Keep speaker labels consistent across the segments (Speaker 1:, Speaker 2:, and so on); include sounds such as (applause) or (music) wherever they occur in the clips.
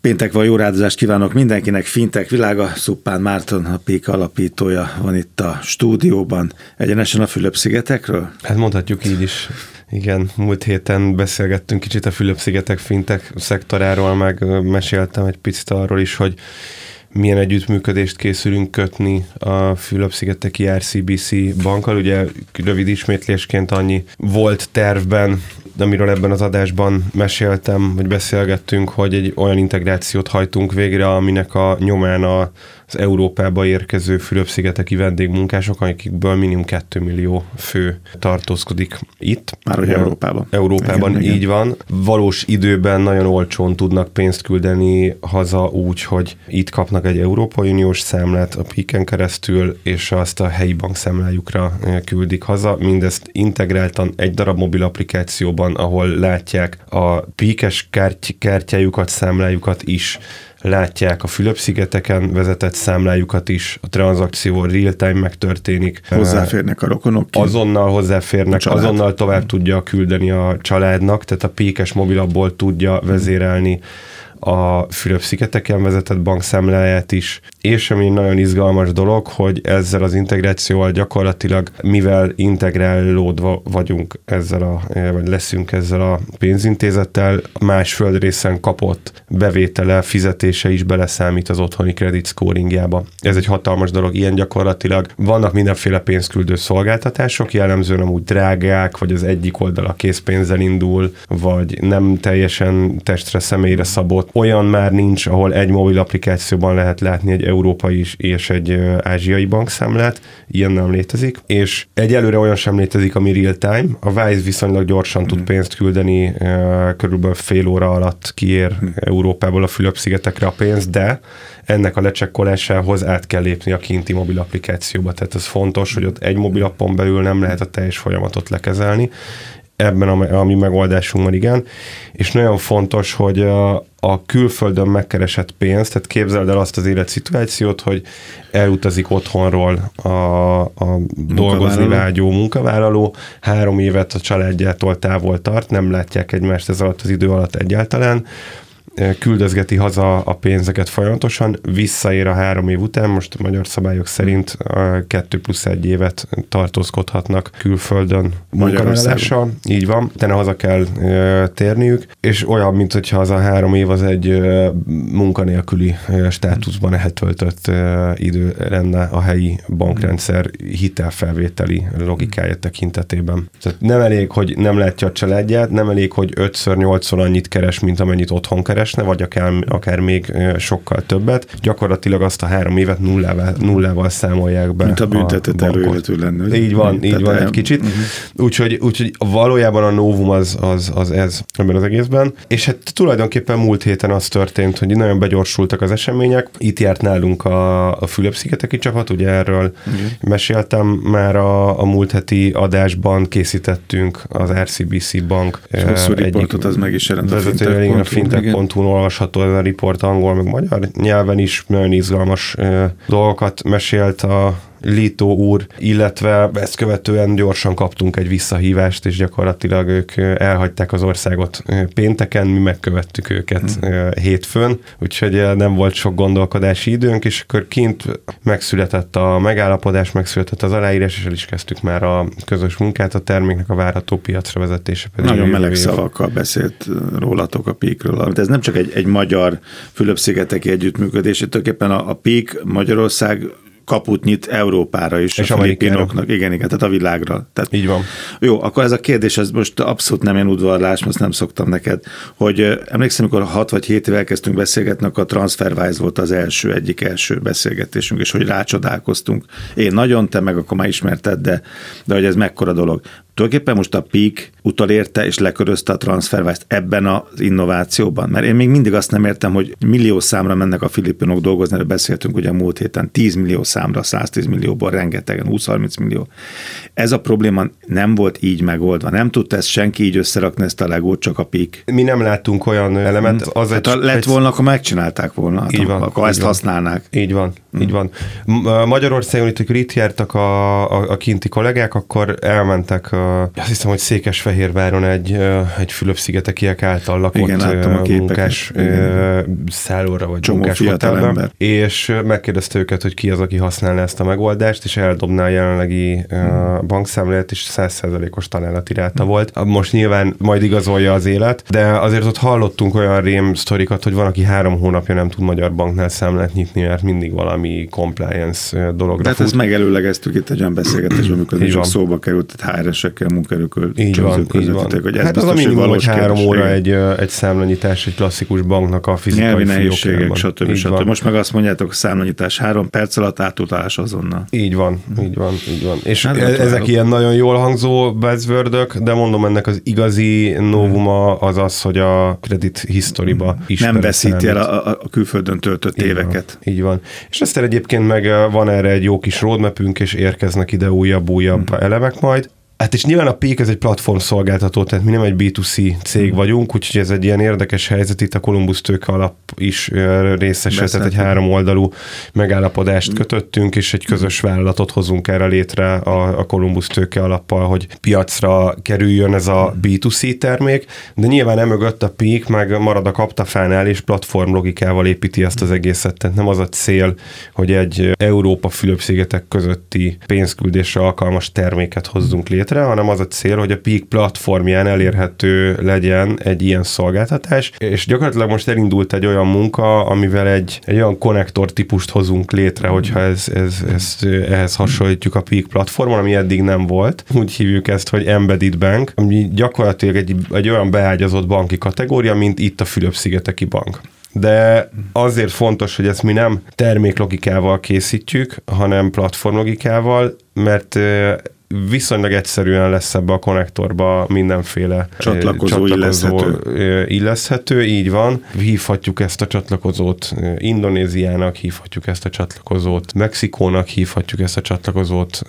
Speaker 1: Péntek van, jó rádozást kívánok mindenkinek, Fintek világa, Szuppán Márton, a Pék alapítója van itt a stúdióban, egyenesen a Fülöp-szigetekről?
Speaker 2: Hát mondhatjuk így is. Igen, múlt héten beszélgettünk kicsit a Fülöp-szigetek fintek szektoráról, meg meséltem egy picit arról is, hogy milyen együttműködést készülünk kötni a Fülöp-szigeteki RCBC bankkal. Ugye rövid ismétlésként annyi volt tervben, amiről ebben az adásban meséltem, vagy beszélgettünk, hogy egy olyan integrációt hajtunk végre, aminek a nyomán a az Európába érkező Fülöp-szigeteki vendégmunkások, akikből minimum 2 millió fő tartózkodik itt.
Speaker 1: Már hogy Európában.
Speaker 2: Európában, igen, így igen. van. Valós időben nagyon olcsón tudnak pénzt küldeni haza úgy, hogy itt kapnak egy Európai Uniós számlát a piken keresztül, és azt a helyi bankszámlájukra küldik haza. Mindezt integráltan egy darab mobil applikációban, ahol látják a píkes kártyájukat, számlájukat is, látják a Fülöp-szigeteken vezetett számlájukat is, a tranzakció real-time megtörténik.
Speaker 1: Hozzáférnek a rokonok?
Speaker 2: Ki? Azonnal hozzáférnek, azonnal tovább tudja küldeni a családnak, tehát a pékes mobilabból tudja vezérelni a Fülöp-szigeteken vezetett bankszámláját is, és ami nagyon izgalmas dolog, hogy ezzel az integrációval gyakorlatilag, mivel integrálódva vagyunk ezzel a, vagy leszünk ezzel a pénzintézettel, más földrészen kapott bevétele, fizetése is beleszámít az otthoni credit scoringjába. Ez egy hatalmas dolog, ilyen gyakorlatilag vannak mindenféle pénzküldő szolgáltatások, jellemzően amúgy drágák, vagy az egyik oldal a készpénzzel indul, vagy nem teljesen testre, személyre szabott, olyan már nincs, ahol egy mobil applikációban lehet látni egy európai és egy ázsiai bankszámlát, ilyen nem létezik, és egyelőre olyan sem létezik, ami real time. A Wise viszonylag gyorsan mm. tud pénzt küldeni, körülbelül fél óra alatt kiér mm. Európából a Fülöp-szigetekre a pénz, de ennek a lecsekkolásához át kell lépni a kinti mobil applikációba. Tehát ez fontos, hogy ott egy mobilappon belül nem lehet a teljes folyamatot lekezelni, ebben a, a mi megoldásunkban igen, és nagyon fontos, hogy a, a külföldön megkeresett pénzt, tehát képzeld el azt az életszituációt, hogy elutazik otthonról a, a dolgozni vágyó munkavállaló, három évet a családjától távol tart, nem látják egymást ez alatt az idő alatt egyáltalán, küldözgeti haza a pénzeket folyamatosan, visszaér a három év után, most a magyar szabályok szerint kettő plusz egy évet tartózkodhatnak külföldön munkavállalással. Így van, utána haza kell térniük, és olyan, mint hogyha az a három év az egy munkanélküli státuszban eltöltött idő lenne a helyi bankrendszer hitelfelvételi logikája tekintetében. Tehát nem elég, hogy nem látja a családját, nem elég, hogy ötször, nyolcszor annyit keres, mint amennyit otthon keres, keresne, vagy akár, akár még sokkal többet. Gyakorlatilag azt a három évet nullával, nullával számolják be.
Speaker 1: Mint a büntetett előéletű lenne.
Speaker 2: Így van, így Tehát van egy kicsit. Uh-huh. Úgyhogy, úgyhogy valójában a novum az, az, az ez ebben az egészben. És hát tulajdonképpen múlt héten az történt, hogy nagyon begyorsultak az események. Itt járt nálunk a, a Fülöp-szigeteki csapat, ugye erről uh-huh. meséltem már a, a múlt heti adásban készítettünk az RCBC bank.
Speaker 1: Hosszú egyik az meg is jelent a
Speaker 2: fintech.hu fintech.hu-n olvasható ez a riport angol, meg magyar nyelven is nagyon izgalmas dolgokat mesélt a Lito úr, illetve ezt követően gyorsan kaptunk egy visszahívást, és gyakorlatilag ők elhagyták az országot pénteken, mi megkövettük őket mm. hétfőn, úgyhogy nem volt sok gondolkodási időnk, és akkor kint megszületett a megállapodás, megszületett az aláírás, és el is kezdtük már a közös munkát, a terméknek a várható piacra vezetése
Speaker 1: pedig. Nagyon meleg év. szavakkal beszélt rólatok a PIK-ről. De ez nem csak egy, egy magyar Fülöp-szigeteki együttműködés, tulajdonképpen a, a PIK Magyarország kaput nyit Európára is, és a filipinoknak, igen, igen, tehát a világra. Tehát,
Speaker 2: Így van.
Speaker 1: Jó, akkor ez a kérdés, ez most abszolút nem ilyen udvarlás, most nem szoktam neked, hogy emlékszem, amikor 6 vagy 7 éve elkezdtünk beszélgetni, akkor a TransferWise volt az első, egyik első beszélgetésünk, és hogy rácsodálkoztunk. Én nagyon, te meg akkor már ismerted, de, de hogy ez mekkora dolog. Tulajdonképpen most a Peak utalérte és lekörözte a TransferWise-t ebben az innovációban? Mert én még mindig azt nem értem, hogy millió számra mennek a filipinok dolgozni, erről beszéltünk ugye a múlt héten, 10 millió számra, 110 millióból rengetegen, 20-30 millió. Ez a probléma nem volt így megoldva. Nem tudta ezt senki így összerakni ezt a legót, csak a Peak.
Speaker 2: Mi nem láttunk olyan elemet.
Speaker 1: Az hát egy, lett egy... volna, akkor megcsinálták volna.
Speaker 2: Hát így van,
Speaker 1: akkor így ezt van. használnák.
Speaker 2: Így van, hmm. így van. Magyarországon itt, hogy itt jártak a, a, a kinti kollégák, akkor elmentek a azt hiszem, hogy Székesfehérváron egy, egy Fülöp-szigetekiek által lakott
Speaker 1: Igen,
Speaker 2: munkás szállóra vagy
Speaker 1: Csomó
Speaker 2: munkás hotelben, és megkérdezte őket, hogy ki az, aki használna ezt a megoldást, és eldobná a jelenlegi hmm. bankszámlát, és 100%-os találati ráta hmm. volt. Most nyilván majd igazolja az élet, de azért ott hallottunk olyan rém sztorikat, hogy van, aki három hónapja nem tud magyar banknál számlát nyitni, mert mindig valami compliance dologra
Speaker 1: Tehát ezt megelőlegeztük itt egy olyan beszélgetésben, amikor szóba került, tehát HR-esekkel,
Speaker 2: van, így van. hogy ez hát biztos, az a minimum, hogy három óra egy, egy számlanyítás egy klasszikus banknak a fizikai Nyelvi
Speaker 1: nehézségek, stb. stb. Most meg azt mondjátok, számlanyítás három perc alatt átutalás azonnal.
Speaker 2: Így van, így van, így van. És hát, ezek ilyen nagyon jól hangzó buzzword de mondom, ennek az igazi novuma az az, hogy a kredit historiba is
Speaker 1: Nem veszíti el a, a külföldön töltött így éveket.
Speaker 2: Van, így van. És aztán egyébként meg van erre egy jó kis roadmapünk, és érkeznek ide újabb-újabb hmm. elemek majd. Hát és nyilván a Peak ez egy platform szolgáltató, tehát mi nem egy B2C cég mm. vagyunk, úgyhogy ez egy ilyen érdekes helyzet, itt a Columbus tőke alap is részese, tehát egy három oldalú megállapodást kötöttünk, és egy közös vállalatot hozunk erre létre a, a Columbus tőke alappal, hogy piacra kerüljön ez a B2C termék, de nyilván emögött a Peak meg marad a kaptafánál, és platform logikával építi ezt az egészet, tehát nem az a cél, hogy egy Európa Fülöp-szigetek közötti pénzküldésre alkalmas terméket hozzunk létre, létre, hanem az a cél, hogy a Peak platformján elérhető legyen egy ilyen szolgáltatás, és gyakorlatilag most elindult egy olyan munka, amivel egy, egy olyan konnektor típust hozunk létre, hogyha ez, ez, ez, ehhez hasonlítjuk a Peak platformon, ami eddig nem volt. Úgy hívjuk ezt, hogy Embedded Bank, ami gyakorlatilag egy, egy olyan beágyazott banki kategória, mint itt a Fülöp-szigeteki bank de azért fontos, hogy ezt mi nem terméklogikával készítjük, hanem platformlogikával, mert viszonylag egyszerűen lesz ebbe a konnektorba mindenféle
Speaker 1: csatlakozó, csatlakozó illeszhető.
Speaker 2: illeszhető. Így van. Hívhatjuk ezt a csatlakozót Indonéziának, hívhatjuk ezt a csatlakozót Mexikónak, hívhatjuk ezt a csatlakozót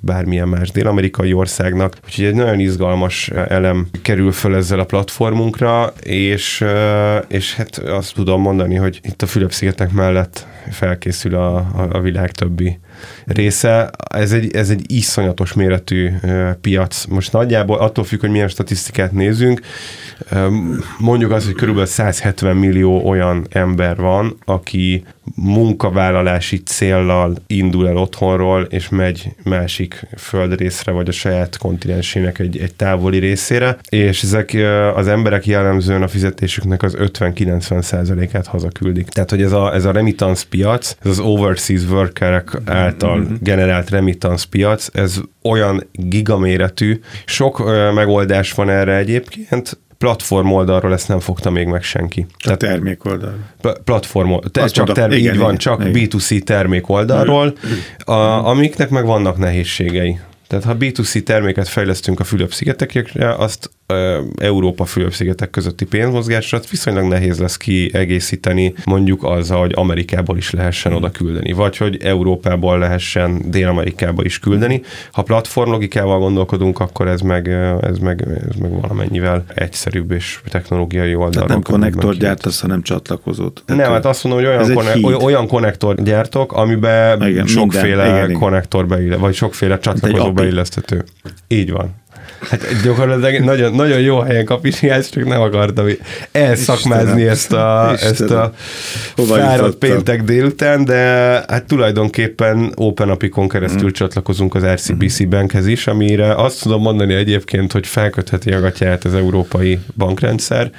Speaker 2: bármilyen más dél-amerikai országnak. Úgyhogy egy nagyon izgalmas elem kerül föl ezzel a platformunkra, és, és hát azt tudom mondani, hogy itt a Fülöp-szigetek mellett felkészül a, a, a világ többi része. Ez egy, ez egy iszonyatos méretű piac. Most nagyjából attól függ, hogy milyen statisztikát nézünk, mondjuk azt, hogy körülbelül 170 millió olyan ember van, aki munkavállalási céllal indul el otthonról, és megy másik földrészre, vagy a saját kontinensének egy, egy távoli részére, és ezek az emberek jellemzően a fizetésüknek az 50-90 százalékát hazaküldik. Tehát, hogy ez a, ez a remittance piac, ez az overseas workerek által mm-hmm. generált remittance piac, ez olyan gigaméretű, sok ö, megoldás van erre egyébként, platform oldalról ezt nem fogta még meg senki.
Speaker 1: Csak Tehát termék oldal.
Speaker 2: Platform, te, csak termék, igen, így van, csak igen. B2C termék oldalról, a, amiknek meg vannak nehézségei. Tehát ha B2C terméket fejlesztünk a Fülöp-szigetekre, azt Európa Fülöp-szigetek közötti pénzmozgásra viszonylag nehéz lesz kiegészíteni mondjuk azzal, hogy Amerikából is lehessen oda küldeni, vagy hogy Európából lehessen Dél-Amerikába is küldeni. Ha platform logikával gondolkodunk, akkor ez meg, ez meg, ez meg valamennyivel egyszerűbb és technológiai oldalról. Tehát
Speaker 1: nem konnektor gyártasz, hanem csatlakozót.
Speaker 2: Nem, hát azt mondom, hogy olyan, konne- olyan konnektor gyártok, amiben igen, sokféle minden, konnektor beille, vagy sokféle csatlakozó beilleszthető. Így van. Hát gyakorlatilag nagyon, nagyon jó helyen kapisiás, csak nem akartam elszakmázni ezt a, ezt a fáradt péntek délután, de hát tulajdonképpen Open Apikon keresztül mm. csatlakozunk az RCBC mm. bankhez is, amire azt tudom mondani egyébként, hogy felkötheti a gatyát az európai bankrendszer,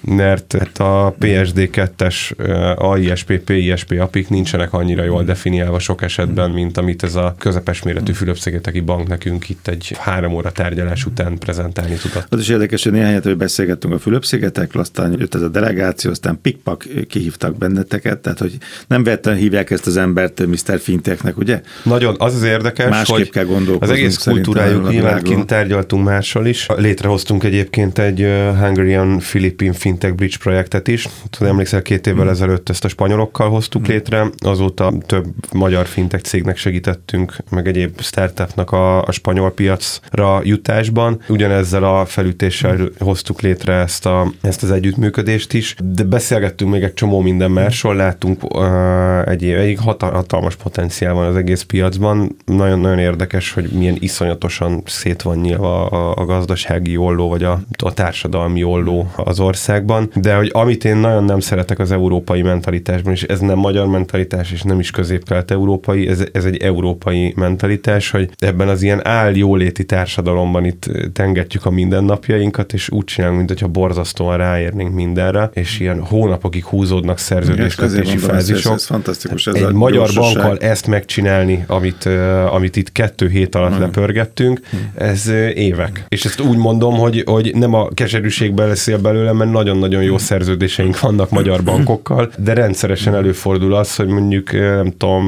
Speaker 2: mert hát a PSD2-es AISP, PISP apik nincsenek annyira jól definiálva sok esetben, mint amit ez a közepes méretű Fülöp-szigeteki bank nekünk itt egy három óra tárgyalás egymás után prezentálni tudott.
Speaker 1: Az is érdekes, hogy néhány hogy beszélgettünk a Fülöp-szigetekről, aztán jött ez a delegáció, aztán pikpak kihívtak benneteket, tehát hogy nem vettem hívják ezt az embert Mr. Fintechnek, ugye?
Speaker 2: Nagyon, az az érdekes,
Speaker 1: Másképp
Speaker 2: hogy
Speaker 1: kell
Speaker 2: az egész kultúrájuk nyilván kint tárgyaltunk mással is. Létrehoztunk egyébként egy Hungarian Philippine Fintech Bridge projektet is. Tudom, emlékszel, két évvel hmm. ezelőtt ezt a spanyolokkal hoztuk hmm. létre, azóta több magyar fintech cégnek segítettünk, meg egyéb startupnak a, a spanyol piacra jutás Andrásban. Ugyanezzel a felütéssel hoztuk létre ezt, a, ezt az együttműködést is, de beszélgettünk még egy csomó minden másról, láttunk uh, egy, egy hatalmas potenciál van az egész piacban. Nagyon-nagyon érdekes, hogy milyen iszonyatosan szét van nyilva a, a gazdasági olló, vagy a, a társadalmi olló az országban, de hogy amit én nagyon nem szeretek az európai mentalitásban, és ez nem magyar mentalitás, és nem is közép-kelet-európai, ez, ez egy európai mentalitás, hogy ebben az ilyen áll jóléti társadalomban itt tengetjük a mindennapjainkat, és úgy csinálunk, mint hogyha borzasztóan ráérnénk mindenre, és ilyen hónapokig húzódnak szerződéskötési fázisok. Ez,
Speaker 1: ez fantasztikus. Ez
Speaker 2: egy magyar gyorsaság. bankkal ezt megcsinálni, amit, uh, amit itt kettő hét alatt hmm. lepörgettünk, ez uh, évek. És ezt úgy mondom, hogy, hogy nem a keserűségben leszél belőle, mert nagyon-nagyon jó szerződéseink vannak magyar bankokkal, de rendszeresen előfordul az, hogy mondjuk, nem tudom,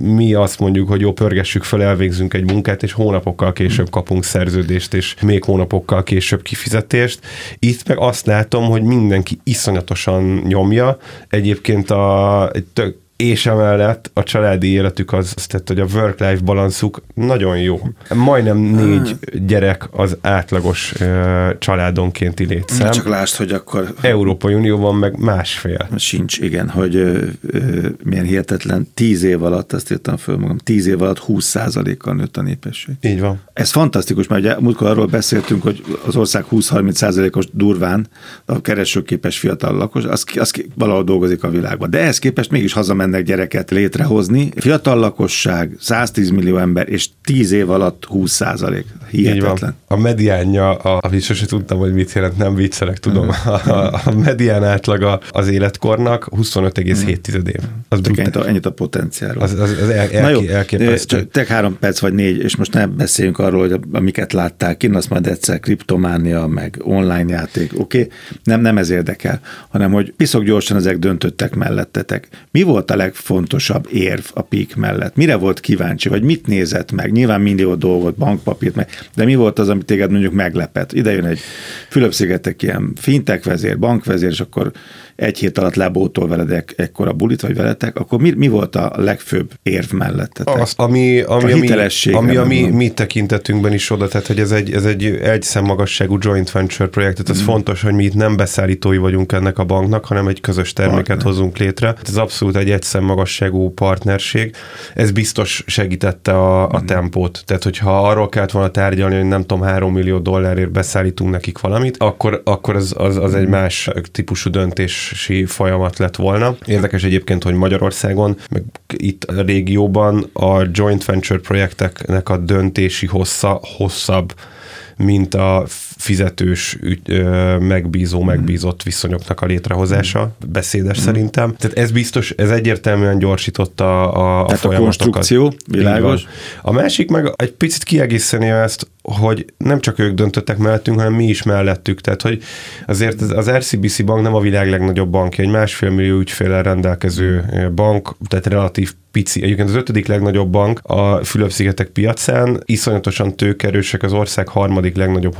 Speaker 2: mi azt mondjuk, hogy jó, pörgessük fel, elvégzünk egy munkát, és hónapokkal később kapunk szerződést, és még hónapokkal később kifizetést. Itt meg azt látom, hogy mindenki iszonyatosan nyomja. Egyébként a, egy tök, és emellett a családi életük az, az tehát, hogy a work-life balanszuk nagyon jó. Majdnem négy gyerek az átlagos uh, családonkénti létszám.
Speaker 1: Csak lásd, hogy akkor...
Speaker 2: Európai Unióban meg másfél.
Speaker 1: Sincs, igen, hogy ö, ö, milyen hihetetlen. Tíz év alatt, ezt írtam föl magam, tíz év alatt 20%-kal nőtt a népesség.
Speaker 2: Így van.
Speaker 1: Ez fantasztikus, mert ugye múltkor arról beszéltünk, hogy az ország 20-30%-os durván a keresőképes fiatal lakos, az, az valahol dolgozik a világban. De ehhez képest mégis hazament mennek gyereket létrehozni. Fiatal lakosság, 110 millió ember, és 10 év alatt 20 százalék. Hihetetlen.
Speaker 2: A mediánja, a, amit sose tudtam, hogy mit jelent, nem viccelek, tudom. Uh-huh. (laughs) A, a medián átlaga az életkornak 25,7 év.
Speaker 1: Az ennyit a, ennyit a potenciálról.
Speaker 2: Az, az, az el, el, Na jó, elképesztő.
Speaker 1: Te három perc vagy négy, és most nem beszéljünk arról, hogy amiket láttál kint, azt majd egyszer kriptománia, meg online játék, oké? Okay? Nem, nem ez érdekel, hanem hogy piszok gyorsan ezek döntöttek mellettetek. Mi volt a legfontosabb érv a PIK mellett? Mire volt kíváncsi, vagy mit nézett meg? Nyilván millió dolgot, bankpapírt meg, de mi volt az, amit téged mondjuk meglepett? Ide jön egy Fülöp-szigetek ilyen fintek vezér, bankvezér, és akkor egy hét alatt lebótol veled ek, ekkora bulit, vagy veletek, akkor mi, mi volt a legfőbb érv mellettetek?
Speaker 2: Az, ami, ami, ami, ami, ami mi tekintetünkben is oda, tehát hogy ez egy, ez egy egy szemmagasságú joint venture projekt, tehát ez mm. fontos, hogy mi itt nem beszállítói vagyunk ennek a banknak, hanem egy közös terméket Partner. hozunk létre. Ez abszolút egy szemmagasságú partnerség. Ez biztos segítette a, a mm. tempót. Tehát, hogyha arról kellett volna tárgyalni, hogy nem tudom, három millió dollárért beszállítunk nekik valamit, akkor, akkor az, az, az egy más típusú döntés döntési folyamat lett volna. Érdekes egyébként, hogy Magyarországon, meg itt a régióban a joint venture projekteknek a döntési hossza hosszabb, mint a fizetős, ügy, megbízó, mhm. megbízott viszonyoknak a létrehozása, beszédes mm. szerintem. Tehát ez biztos, ez egyértelműen gyorsította a, a Tehát folyamatokat.
Speaker 1: a konstrukció, világos.
Speaker 2: A másik meg egy picit kiegészíteni ezt, hogy nem csak ők döntöttek mellettünk, hanem mi is mellettük. Tehát, hogy azért az RCBC bank nem a világ legnagyobb bankja, egy másfél millió ügyféllel rendelkező bank, tehát relatív pici. Egyébként az ötödik legnagyobb bank a Fülöp-szigetek piacán, iszonyatosan tőkerősek az ország harmadik legnagyobb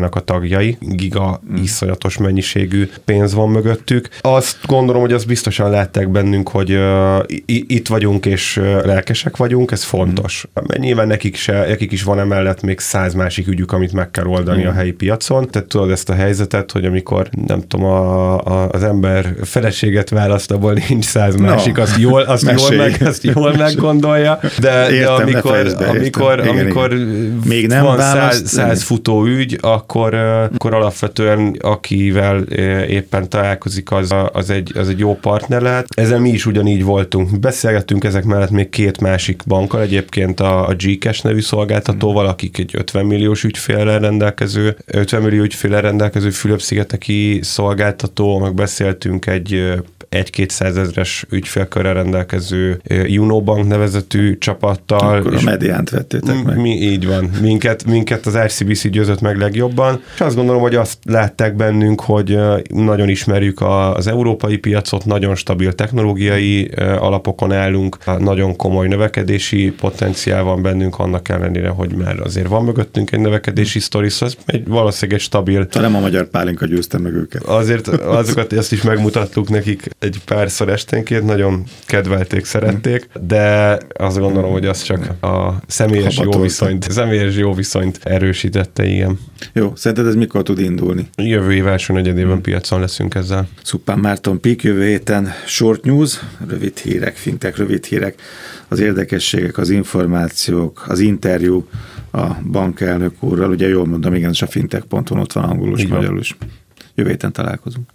Speaker 2: holdingjának a tagjai, giga mm. iszonyatos mennyiségű pénz van mögöttük. Azt gondolom, hogy azt biztosan látták bennünk, hogy uh, itt vagyunk és uh, lelkesek vagyunk, ez fontos. Mm. Nyilván nekik, se, nekik is van emellett még száz másik ügyük, amit meg kell oldani mm. a helyi piacon. Tehát tudod ezt a helyzetet, hogy amikor nem tudom, a, a, az ember feleséget választ, abból nincs száz másik, no. azt jól, azt jól meg, azt jól meggondolja, de, értem, de amikor, be, amikor, igen, amikor igen. Még nem van száz, száz futó ügy, akkor, akkor alapvetően akivel éppen találkozik, az, az, egy, az egy jó partner lehet. Ezzel mi is ugyanígy voltunk. Beszélgettünk ezek mellett még két másik bankkal, egyébként a, a Gcash nevű szolgáltatóval, akik egy 50 milliós ügyfélre rendelkező, 50 millió ügyfélre rendelkező Fülöp-szigeteki szolgáltató, meg beszéltünk egy egy-két százezres ügyfélkörrel rendelkező Unobank nevezetű csapattal.
Speaker 1: Akkor a mediánt vettétek meg.
Speaker 2: Mi, így van. Minket, minket az RCBC győzött meg legjobban, és azt gondolom, hogy azt látták bennünk, hogy nagyon ismerjük az európai piacot, nagyon stabil technológiai alapokon állunk, nagyon komoly növekedési potenciál van bennünk, annak ellenére, hogy már azért van mögöttünk egy növekedési sztori, szóval egy valószínűleg egy stabil...
Speaker 1: Talán nem a magyar pálinka győzte meg őket.
Speaker 2: Azért azokat ezt is megmutattuk nekik egy párszor esténként, nagyon kedvelték, szerették, de azt gondolom, hogy az csak a személyes jó viszonyt, személyes jó viszonyt erősítette, igen.
Speaker 1: Jó, szerinted ez mikor tud indulni?
Speaker 2: Jövő év első negyedében hmm. piacon leszünk ezzel.
Speaker 1: Szupán Márton Pik, jövő héten short news, rövid hírek, fintek, rövid hírek, az érdekességek, az információk, az interjú a bankelnök úrral, ugye jól mondom, igen, és a fintech.hu ott van angolul és magyarul is. Jövő héten találkozunk.